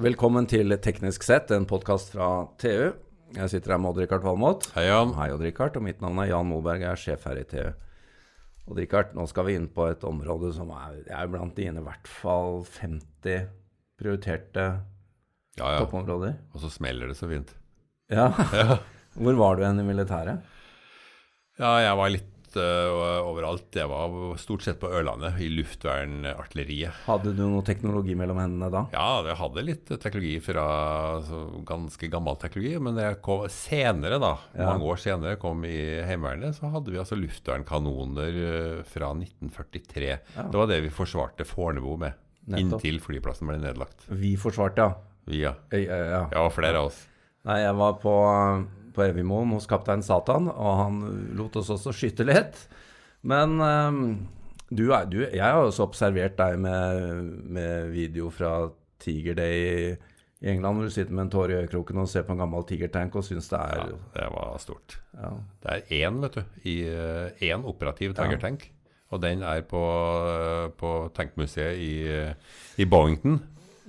Velkommen til Teknisk sett, en podkast fra TU. Jeg sitter her med Odd-Rikard Valmot. Hei, Jan. Hei, Odd-Rikard. Og mitt navn er Jan Moberg, jeg er sjef her i TU. Odd-Rikard, nå skal vi inn på et område som er, er blant dine i hvert fall 50 prioriterte Ja, ja. toppområder. Og så smeller det så fint. Ja. Hvor var du hen i militæret? Ja, jeg var litt øh, overalt. Det var stort sett på Ørlandet, i luftvernartilleriet. Hadde du noe teknologi mellom hendene da? Ja, jeg hadde litt teknologi fra altså, ganske gammel teknologi, men jeg kom senere, da, Ja. mange år senere, kom i Heimevernet, så hadde vi altså luftvernkanoner øh, fra 1943. Ja. Det var det vi forsvarte Fornebu med, Nettopp. inntil flyplassen ble nedlagt. Vi forsvarte, ja. Vi, ja. Eh, eh, ja. ja, flere av oss. Nei, jeg var på, på evigmoen hos kaptein Satan, og han lot oss også skyte litt. Men ehm, du er, du, jeg har også observert deg med, med video fra Tiger Day i, England, hvor du sitter med en tåre i øyekroken og ser på en gammel Tiger-tank og syns det Ja, er det var stort. ja. Det er én, vet du, i eh, én operativ tigertank. Ja. Og den er på, eh, på tankmuseet i, eh, i Bowington.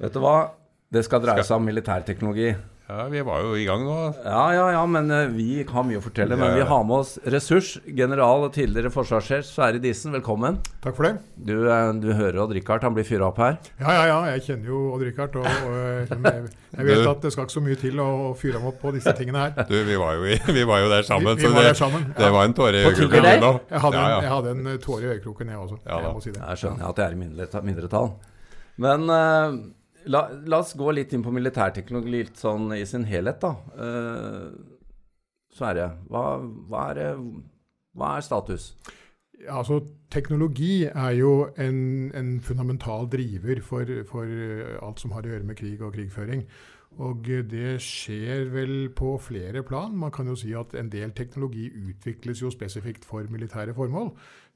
Vet du hva? Det skal dreie seg om militærteknologi. Ja, vi var jo i gang nå. Ja, ja, ja, men eh, vi har mye å fortelle. Men vi har med oss ressurs, general og tidligere forsvarssjef Sverre Disen. Velkommen. Takk for det. Du, eh, du hører Odd-Rikard, han blir fyra opp her. Ja, ja, ja, jeg kjenner jo Odd-Rikard. Og, og jeg, jeg vet at det skal ikke så mye til å fyre ham opp på disse tingene her. Du, vi var jo, i, vi var jo der sammen, Vi- vi så var det, der sammen, ja. det var en tåre i øyekroken. Jeg jeg hadde en eh, tåre i øyekroken, jeg også. Ja jeg må si det. Jeg skjønner at jeg er i mindre- mindretall. Men eh, la, la oss gå litt inn på militærteknologi litt sånn i sin helhet, da. Uh, Sverre, hva, hva, er, hva er status? Ja, Altså, teknologi er jo en, en fundamental driver for, for eh, alt som har å gjøre med krig og krigføring. Og eh, det skjer vel på flere plan. Man kan jo si at en del teknologi utvikles jo spesifikt for militære formål.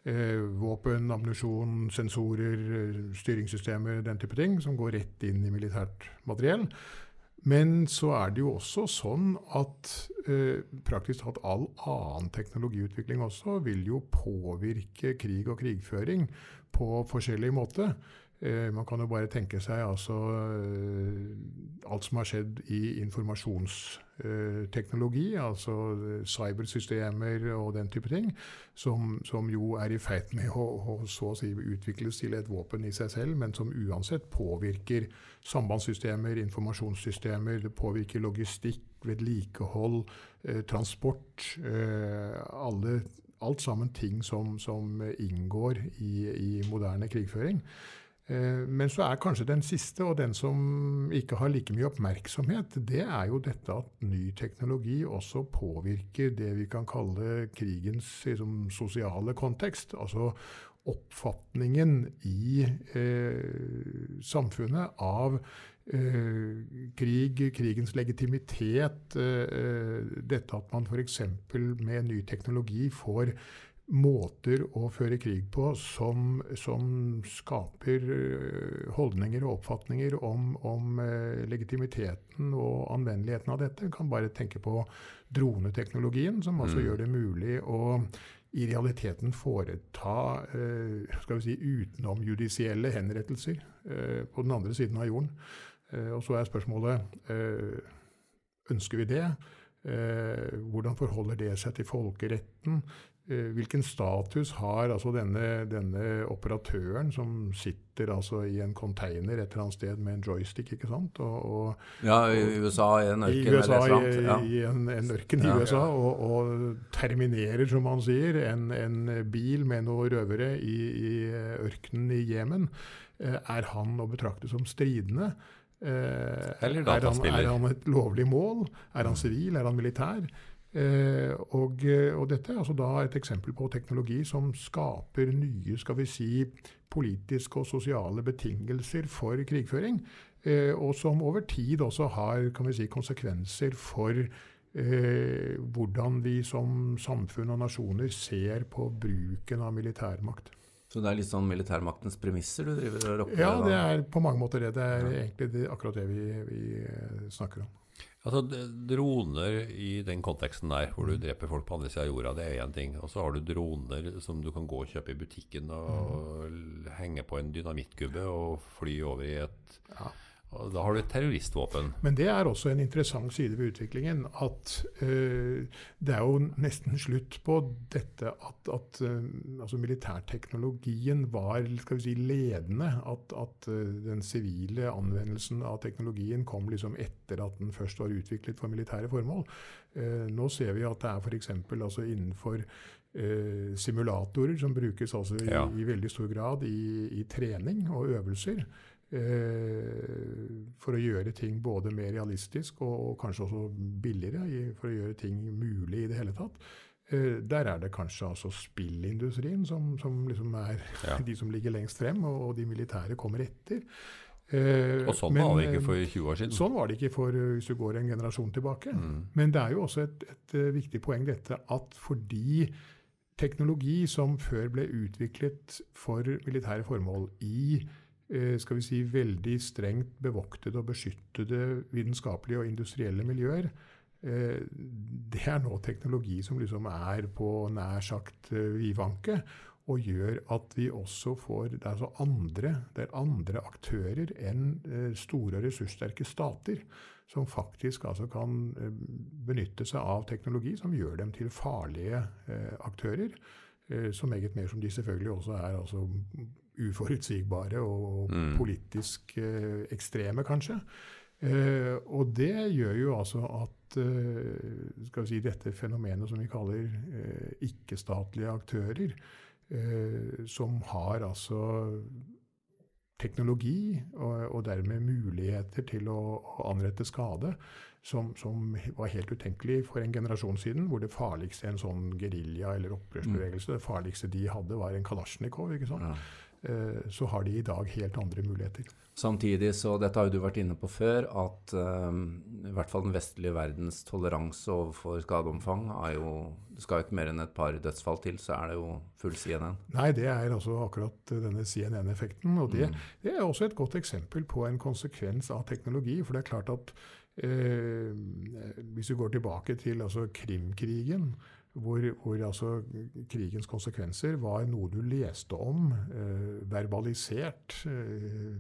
Eh, våpen, ammunisjon, sensorer, eh, styringssystemer, den type ting, som går rett inn i militært materiell. Men så er det jo også sånn at eh, praktisk talt all annen teknologiutvikling også vil jo påvirke krig og krigføring på forskjellig måte. Eh, man kan jo bare tenke seg altså eh, alt som har skjedd i informasjonsteknologi, altså eh, cybersystemer og den type ting, som, som jo er i ferd med å, å så å si utvikles til et våpen i seg selv, men som uansett påvirker sambandssystemer, informasjonssystemer, det påvirker logistikk, vedlikehold, eh, transport. alle alle, alt sammen ting som, som inngår i, i moderne krigføring. Eh, Men så er kanskje den siste, og den som ikke har like mye oppmerksomhet, det er jo dette at ny teknologi også påvirker det vi kan kalle krigens liksom, sosiale kontekst. Altså oppfatningen i eh, samfunnet av krig, krigens legitimitet, eh, dette at man f.eks. med ny teknologi får måter å føre krig på som, som skaper eh, holdninger og oppfatninger om, om eh, legitimiteten og anvendeligheten av dette. Kan bare tenke på droneteknologien, som altså Mm. gjør det mulig å i realiteten foreta eh, skal vi si, utenomjudisielle henrettelser eh, på den andre siden av jorden. Eh, og så er spørsmålet eh, ønsker vi det? Eh, hvordan forholder det seg til folkeretten? Hvilken status har altså denne, denne operatøren som sitter altså i en container et eller annet sted med en joystick? ikke sant? Og, og Ja, i USA, i en i ørken USA, eller et i, i en, en ørken i Ja. USA, og, og terminerer, som man sier, en, en bil med noen røvere i, i ørkenen i Jemen. Er han å betrakte som stridende? Eh, Eller er han, er han et lovlig mål? Er han sivil? Er han militær? Eh, og, eh, og dette er altså da et eksempel på teknologi som skaper nye skal vi si, politiske og sosiale betingelser for krigføring. Eh, og som over tid også har kan vi si, konsekvenser for eh, hvordan vi som samfunn og nasjoner ser på bruken av militærmakt. Så det er litt sånn militærmaktens premisser du driver og rocker Ja, det er på mange måter det. Det er Ja. egentlig det, akkurat det vi, vi eh, snakker om. Altså, Droner i den konteksten der, hvor du dreper folk på andre sida av jorda, det er én ting. Og så har du droner som du kan gå og kjøpe i butikken og mm. henge på en dynamittgubbe og fly over i et Ja. Da har du et terroristvåpen. Men det er også en interessant side ved utviklingen. At uh, det er jo nesten slutt på dette at, at uh, altså militærteknologien var skal vi si, ledende. At, at uh, den sivile anvendelsen av teknologien kom liksom etter at den først var utviklet for militære formål. nå ser vi at det er f.eks. Altså innenfor simulatorer som brukes altså i, ja. i veldig stor grad i, i trening og øvelser. Eh, for å gjøre ting både mer realistisk og, og kanskje også billigere, for å gjøre ting mulig i det hele tatt. Eh, der er det kanskje altså spillindustrien som, som liksom er ja. de som ligger lengst frem, og, og de militære kommer etter. Eh, og sånn men, var det ikke for 20 år siden? Sånn var det ikke for hvis du går en generasjon tilbake. Mm. Men det er jo også et, et, viktig poeng dette at fordi teknologi som før ble utviklet for militære formål i Eh, skal vi si, veldig strengt bevoktede og beskyttede vitenskapelige og industrielle miljøer. Eh, det er nå teknologi som liksom er på nær sagt eh, vidvanke, og gjør at vi også får Det er altså andre, det er andre aktører enn store og ressurssterke stater som faktisk altså kan benytte seg av teknologi som gjør dem til farlige aktører. Så meget mer som de selvfølgelig også er altså uforutsigbare og mm. politisk eh, ekstreme, kanskje. Eh, og det gjør jo altså at eh, skal vi si, dette fenomenet som vi kaller eh, ikke-statlige aktører, eh, som har altså teknologi og, og, dermed muligheter til å, å anrette skade, som, som, var helt utenkelig for en generasjon siden, hvor det farligste en sånn gerilja eller opprørsbevegelse, mm. det farligste de hadde, var en kalasjnikov. ikke sant? Ja. Eh, så har de i dag helt andre muligheter. Samtidig, så dette har jo du vært inne på før, at um, i hvert fall den vestlige verdens toleranse overfor skadeomfang er jo Det skal jo ikke mer enn et par dødsfall til, så er det jo full CNN. Nei, det er altså akkurat denne CNN-effekten. Og det, mm. det, er også et godt eksempel på en konsekvens av teknologi. For det er klart at eh, hvis vi går tilbake til altså Krimkrigen hvor, hvor altså krigens konsekvenser var noe du leste om, eh, verbalisert, eh,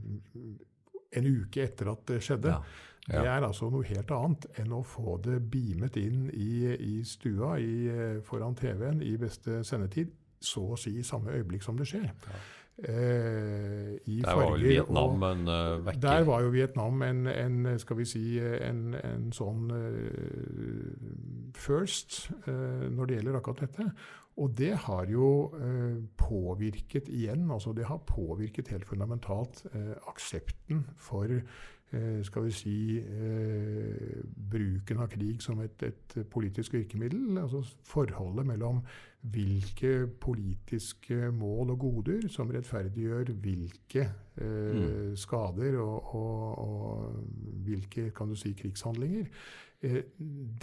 en uke etter at det skjedde. Ja. Ja. Det er altså noe helt annet enn å få det beamet inn i, i stua i, eh, foran TV-en i beste sendetid, så å si i samme øyeblikk som det skjer. Ja. Eh, der var vel Vietnam en uh, vekker? Der var jo Vietnam en, en skal vi si, en, en sånn uh, first uh, når det gjelder akkurat dette. Og det har jo påvirket igjen, altså det har påvirket helt fundamentalt aksepten for skal vi si bruken av krig som et, et politisk virkemiddel. Altså forholdet mellom hvilke politiske mål og goder som rettferdiggjør hvilke eh, mm. skader og, og, og, hvilke kan du si, krigshandlinger. Eh,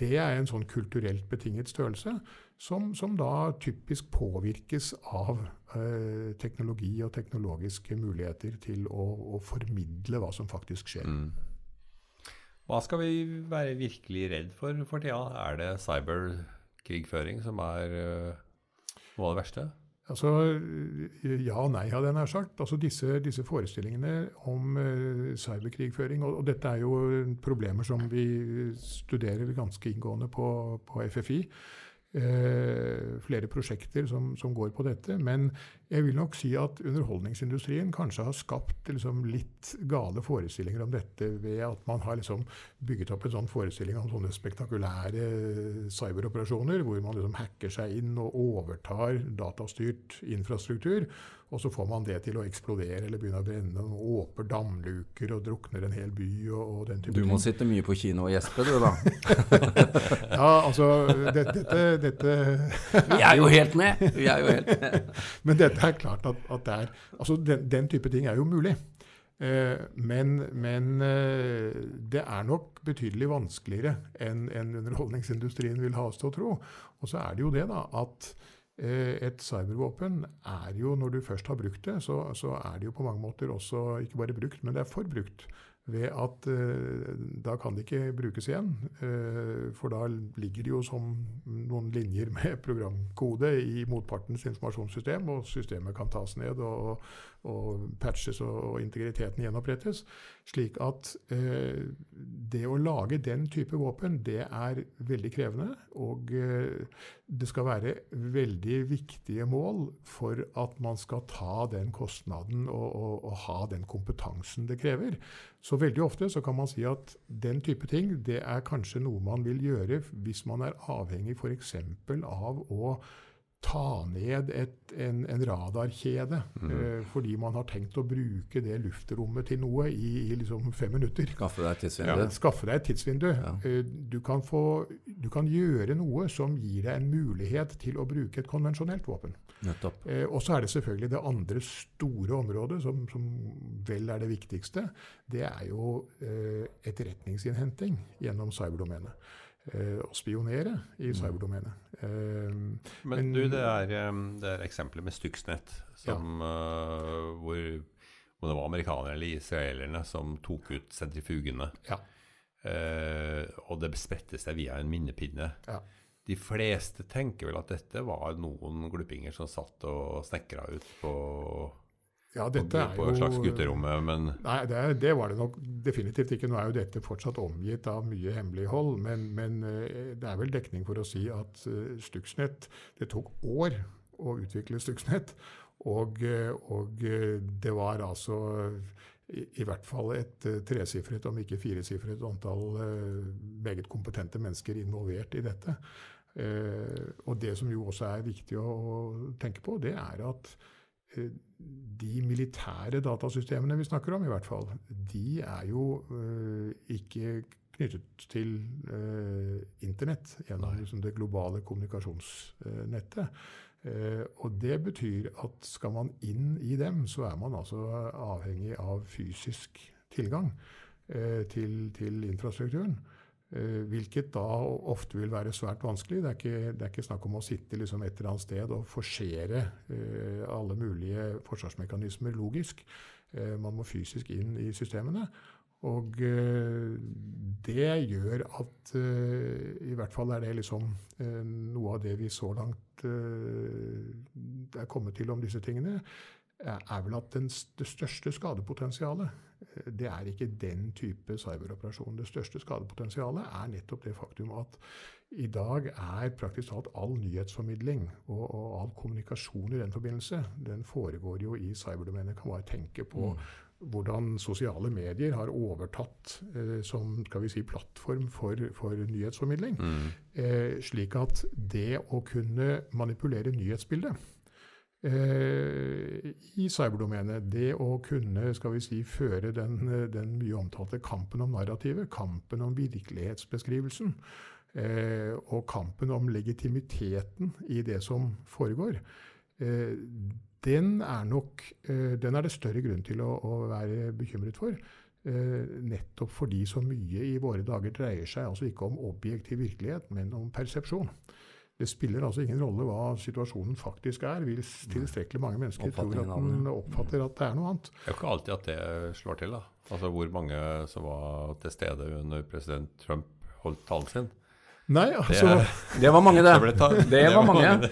det er en sånn kulturelt betinget størrelse som, som da typisk påvirkes av eh, teknologi og teknologiske muligheter til å, å, formidle hva som faktisk skjer. Mm. Hva skal vi være virkelig redd for for tida? Er det cyberkrigføring som er uh noe av det verste? Altså, Ja og nei, hadde jeg nær sagt. Altså, disse, disse forestillingene om uh, cyberkrigføring og, og, dette er jo problemer som vi studerer ganske inngående på, på FFI. Uh, flere prosjekter som, som, går på dette. Men jeg vil nok si at underholdningsindustrien kanskje har skapt liksom, litt gale forestillinger om dette ved at man har liksom, bygget opp en sånn forestilling om sånne spektakulære cyberoperasjoner, hvor man liksom hacker seg inn og overtar datastyrt infrastruktur. Og så får man det til å eksplodere eller begynne å brenne, og åper damluker og drukner en hel by. og, og den type Du må ting. sitte mye på kino og gjespe, du, da. ja, altså Dette, dette Vi er jo helt med! Vi er jo helt med. Men dette er klart at, at det er, altså den, den, type ting er jo mulig. Eh, men, men eh, det er nok betydelig vanskeligere enn en underholdningsindustrien vil ha oss til å tro. Og så er det jo det da, at et cybervåpen er jo, når du først har brukt det, så, så, er det jo på mange måter også ikke bare brukt, men det er forbrukt. ved at eh, da kan det ikke brukes igjen. Eh, for da ligger det jo som noen linjer med programkode i motpartens informasjonssystem, og systemet kan tas ned og, og patches og, integriteten gjenopprettes. Slik at eh, det å lage den type våpen, det er veldig krevende. Og det skal være veldig viktige mål for at man skal ta den kostnaden og, og, og ha den kompetansen det krever. Så veldig ofte så kan man si at den type ting det er kanskje noe man vil gjøre hvis man er avhengig f.eks. av å ta ned et, en, en, radarkjede mm. eh, fordi man har tenkt å bruke det luftrommet til noe i, i liksom fem minutter. Skaffe deg et tidsvindu. Ja, skaffe deg et tidsvindu. Ja. Eh, du, kan få, du, kan gjøre noe som gir deg en mulighet til å bruke et konvensjonelt våpen. Eh, og så er det selvfølgelig det andre store området, som, som, vel er det viktigste. Det er jo eh, etterretningsinnhenting gjennom cyberdomenet. Eh, å spionere i mm. cyberdomenet. Eh, men, men, du, det er, det er eksempelet med Stuxnet, som, ja. uh, hvor, hvor, det var amerikanerne eller israelerne som tok ut sentrifugene. Ja. Uh, og det spredte seg via en minnepinne. Ja. De fleste tenker vel at dette var noen gluppinger som satt og snekra ut på ja, dette er på et slags gutterommet, men Nei, det, det, var det nok definitivt ikke. Nå er jo dette fortsatt omgitt av mye hemmelighold, men, men eh, det er vel dekning for å si at uh, Stuxnet Det tok år å utvikle Stuxnet, og, eh, og det var altså i, i hvert fall et tresifret, om ikke firesifret antall meget kompetente mennesker involvert i dette. og det som jo også er viktig å, tenke på, det er at Eh, de militære datasystemene vi snakker om, i hvert fall, de er jo uh, ikke knyttet til uh, Internett gjennom liksom, det globale kommunikasjonsnettet. Og det betyr at skal man inn i dem, så er man altså avhengig av fysisk tilgang til, til infrastrukturen. Eh, hvilket da ofte vil være svært vanskelig. Det er ikke, det er ikke snakk om å sitte liksom et eller annet sted og forsere eh, alle mulige forsvarsmekanismer logisk. Eh, man må fysisk inn i systemene. Og det gjør at I hvert fall er det liksom noe av det vi så langt er kommet til om disse tingene er vel at det største skadepotensialet det er ikke den type cyberoperasjon. Det største skadepotensialet er nettopp det faktum at i dag er praktisk talt all nyhetsformidling og, og all kommunikasjon i den forbindelse, den foregår jo i cyberdomenet. Kan bare tenke på mm. hvordan sosiale medier har overtatt eh, som skal vi si, plattform for, for nyhetsformidling. Mm. Eh, slik at det å kunne manipulere nyhetsbildet i cyberdomenet. Det å kunne skal vi si, føre den, den mye omtalte kampen om narrativet, kampen om virkelighetsbeskrivelsen, eh, og kampen om legitimiteten i det som foregår, eh, den er nok den er det større grunn til å, å være bekymret for. nettopp fordi så mye i våre dager dreier seg altså ikke om objektiv virkelighet, men om persepsjon. Det spiller altså ingen rolle hva situasjonen faktisk er, hvis tilstrekkelig mange mennesker tror at den oppfatter at det er noe annet. Det er jo ikke alltid at det slår til. da. Altså Hvor mange som var til stede under president Trump holdt talen sin. Nei, altså... Det, det var mange, det. Det, ta, det, det var mange.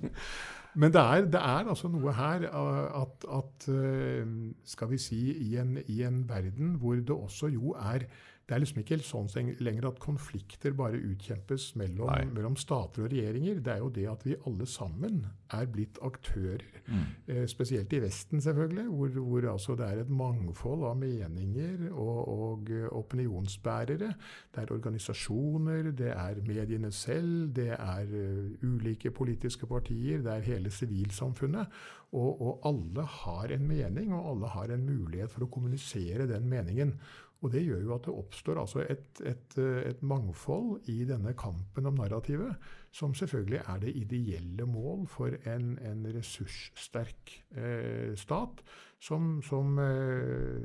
Men det er, det er, altså noe her at, at, eh, Skal vi si i en, i en verden hvor det også jo er det er liksom ikke sånn lenger at konflikter bare utkjempes mellom, mellom, stater og regjeringer. Det er jo det at vi alle sammen er blitt aktører. Mm. Eh, spesielt i Vesten, selvfølgelig, hvor, hvor altså det er et mangfold av meninger og, og uh, opinionsbærere. Det er organisasjoner, det er mediene selv, det er uh, ulike politiske partier, det er hele sivilsamfunnet. Og, og alle har en mening, og alle har en mulighet for å kommunisere den meningen. Og det gjør jo at det oppstår altså et, et, et, mangfold i denne kampen om narrativet, som selvfølgelig er det ideelle mål for en, en ressurssterk eh, stat, som, som eh,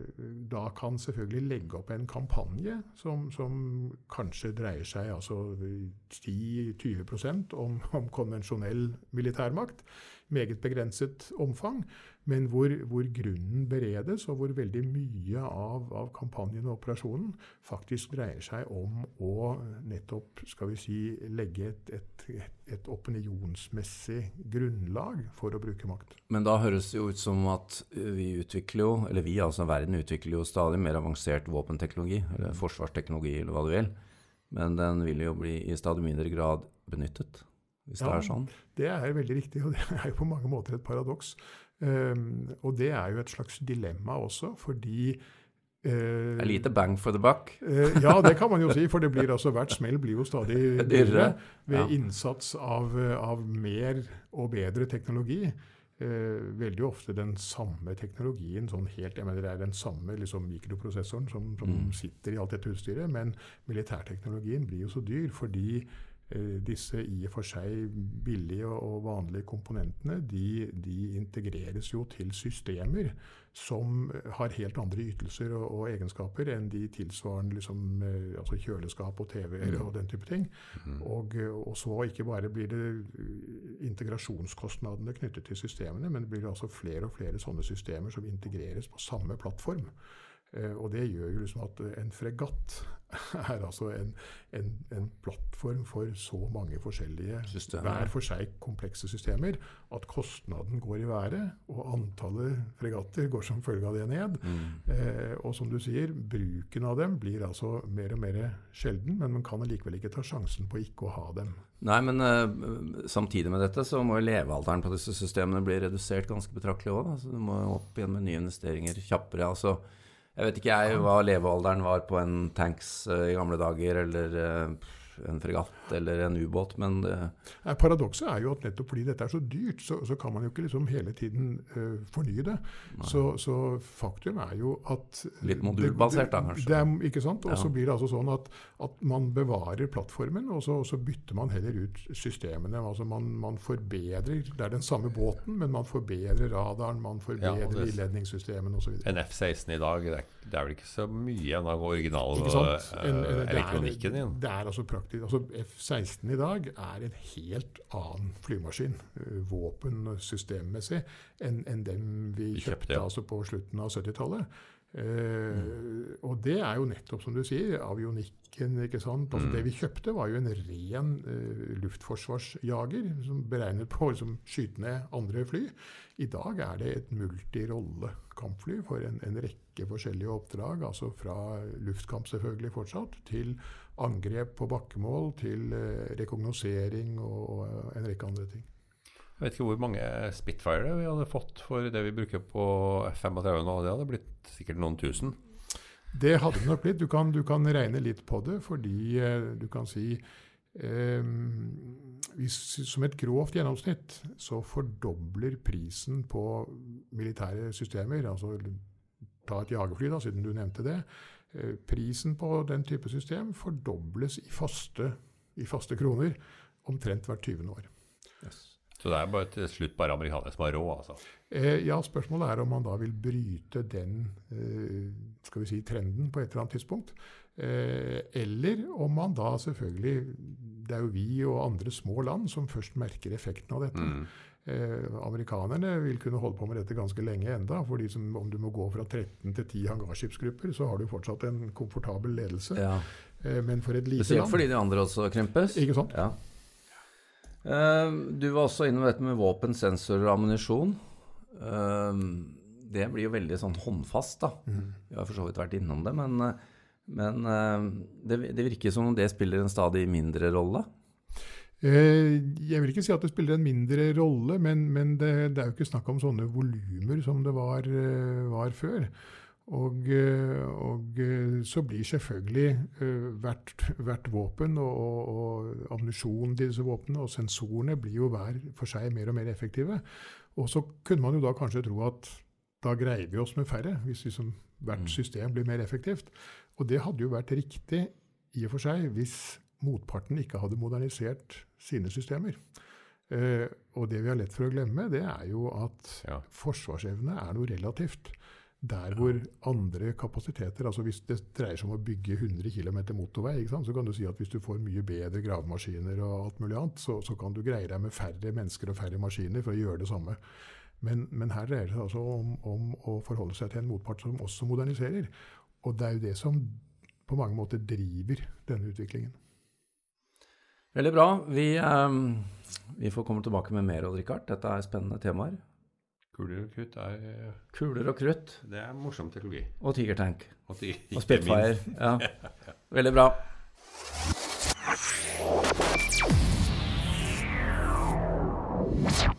da kan selvfølgelig legge opp en kampanje som, som kanskje dreier seg altså 10-20 om, om konvensjonell militærmakt, meget begrenset omfang, men hvor, hvor, grunnen beredes, og hvor veldig mye av, av, kampanjen og operasjonen faktisk dreier seg om å nettopp skal vi si, legge et, et, et opinionsmessig grunnlag for å bruke makt. Men da høres det jo ut som at vi utvikler jo, eller vi, altså verden utvikler jo stadig mer avansert våpenteknologi, eller forsvarsteknologi, eller hva du vil. Men den vil jo bli i stadig mindre grad benyttet, hvis ja, det er sånn? Det er veldig riktig, og det er jo på mange måter et paradoks. Um, og det er jo et slags dilemma også, fordi Det er lite bang for the buck? uh, ja, det kan man jo si. For det blir altså, hvert smell blir jo stadig dyrere ved ja. innsats av, av, mer og bedre teknologi. Veldig ofte den samme teknologien, sånn helt, jeg mener det er den samme liksom, mikroprosessoren som, som mm. sitter i alt dette utstyret, men militærteknologien blir jo så dyr fordi Eh, disse i og for seg billige og vanlige komponentene de, de, integreres jo til systemer som har helt andre ytelser og, og egenskaper enn de tilsvarende liksom, eh, altså kjøleskap og TV-er og den type ting. Mm. Og, og, så ikke bare blir det eh, integrasjonskostnadene knyttet til systemene, men det blir altså flere og flere sånne systemer som integreres på samme plattform. Og det gjør jo liksom at en fregatt er altså en, en, en, plattform for så mange forskjellige, systemer. hver for seg komplekse systemer, at kostnaden går i været, og antallet fregatter går som følge av det ned. Mm. Eh, og som du sier, bruken av dem blir altså mer og mer sjelden, men man kan allikevel ikke ta sjansen på ikke å ha dem. Nei, men uh, samtidig med dette så må levealderen på disse systemene bli redusert ganske betraktelig òg. Altså, du må opp igjen med nye investeringer kjappere. altså jeg vet ikke jeg hva levealderen var på en tanks uh, i gamle dager, eller uh, en fregatt eller en ubåt, men det Paradokset er jo at nettopp fordi dette er så dyrt, så, så kan man jo ikke liksom hele tiden uh, fornye det. Så, så, faktum er jo at Litt modulbasert, da, kanskje? Det er, ikke sant? Og så ja. blir det altså sånn at, at man bevarer plattformen, og så, og så, bytter man heller ut systemene. Altså man, man, forbedrer Det er den samme båten, men man forbedrer radaren, man forbedrer ja, ildledningssystemene osv. En F-16 i dag, det er, det er, vel ikke så mye av original uh, elektronikken din? Det er altså praktisk altså F-16 i dag er en helt annen flymaskin, eh, våpen- og systemmessig, enn en dem vi kjøpte, kjøpte ja. altså på slutten av 70-tallet. Uh. Og det er jo nettopp som du sier, avionikken. ikke sant? Altså mm. Det vi kjøpte, var jo en ren uh, luftforsvarsjager som beregnet på å liksom, skyte ned andre fly. I dag er det et multirolle-kampfly for en, en, rekke forskjellige oppdrag. altså Fra luftkamp selvfølgelig fortsatt, til angrep på bakkemål til eh, rekognosering og en rekke andre ting. Jeg vet ikke hvor mange Spitfire vi hadde fått for det vi bruker på F-35 nå. Det hadde blitt sikkert noen tusen? Det hadde det nok blitt. Du kan, du kan regne litt på det, fordi eh, du kan si eh, hvis, Som et grovt gjennomsnitt så fordobler prisen på militære systemer altså Ta et jagerfly, da, siden du nevnte det. Eh, prisen på den type system fordobles i faste, i faste kroner omtrent hvert 20. år. Yes. Så det er bare til slutt bare amerikanere som har råd, altså? Eh, ja, spørsmålet er om man da vil bryte den eh, skal vi si, trenden på et eller annet tidspunkt. Eh, eller om man da selvfølgelig Det er jo vi og andre små land som først merker effekten av dette. Mm. Eh, amerikanerne vil kunne holde på med dette ganske lenge enda. for som, Om du må gå fra 13 til 10 hangarskipsgrupper, så har du fortsatt en komfortabel ledelse. Ja. Eh, men for et lite Spesielt land fordi de andre også krympes. Ikke sant? Ja. Eh, du var også innom dette med våpen, sensorer og ammunisjon. Eh, det blir jo veldig sånn håndfast, da. Mm. Vi har for så vidt vært innom det, men, men eh, det, det virker som om det spiller en stadig mindre rolle. Eh, jeg vil ikke si at det spiller en mindre rolle, men, men det, det, er jo ikke snakk om sånne volumer som det var, eh, var før. Og, eh, og, så blir selvfølgelig hvert, hvert våpen og, og, og ammunisjonen til disse våpnene og sensorene blir jo hver for seg mer og mer effektive. Og så kunne man jo da kanskje tro at da greier vi oss med færre, hvis liksom hvert mm. system blir mer effektivt. Og det hadde jo vært riktig i og for seg hvis motparten ikke hadde modernisert sine systemer. Eh, og det vi har lett for å glemme, det er jo at ja. forsvarsevne er noe relativt. Der hvor andre kapasiteter altså Hvis det dreier seg om å bygge 100 km motorvei, så kan du si at hvis du får mye bedre gravemaskiner og alt mulig annet, så, så, kan du greie deg med færre mennesker og færre maskiner for å gjøre det samme. Men, men her dreier det seg altså om, om, å forholde seg til en motpart som også moderniserer. Og det er jo det som på mange måter driver denne utviklingen. Veldig bra. Vi, um, vi får komme tilbake med mer, Odd Rikard. Dette er spennende temaer. Kuler og krutt er eh, Kuler og krutt. Det er morsom teknologi. Og tigertank. Og, og Spitfire. Ja. Veldig bra. you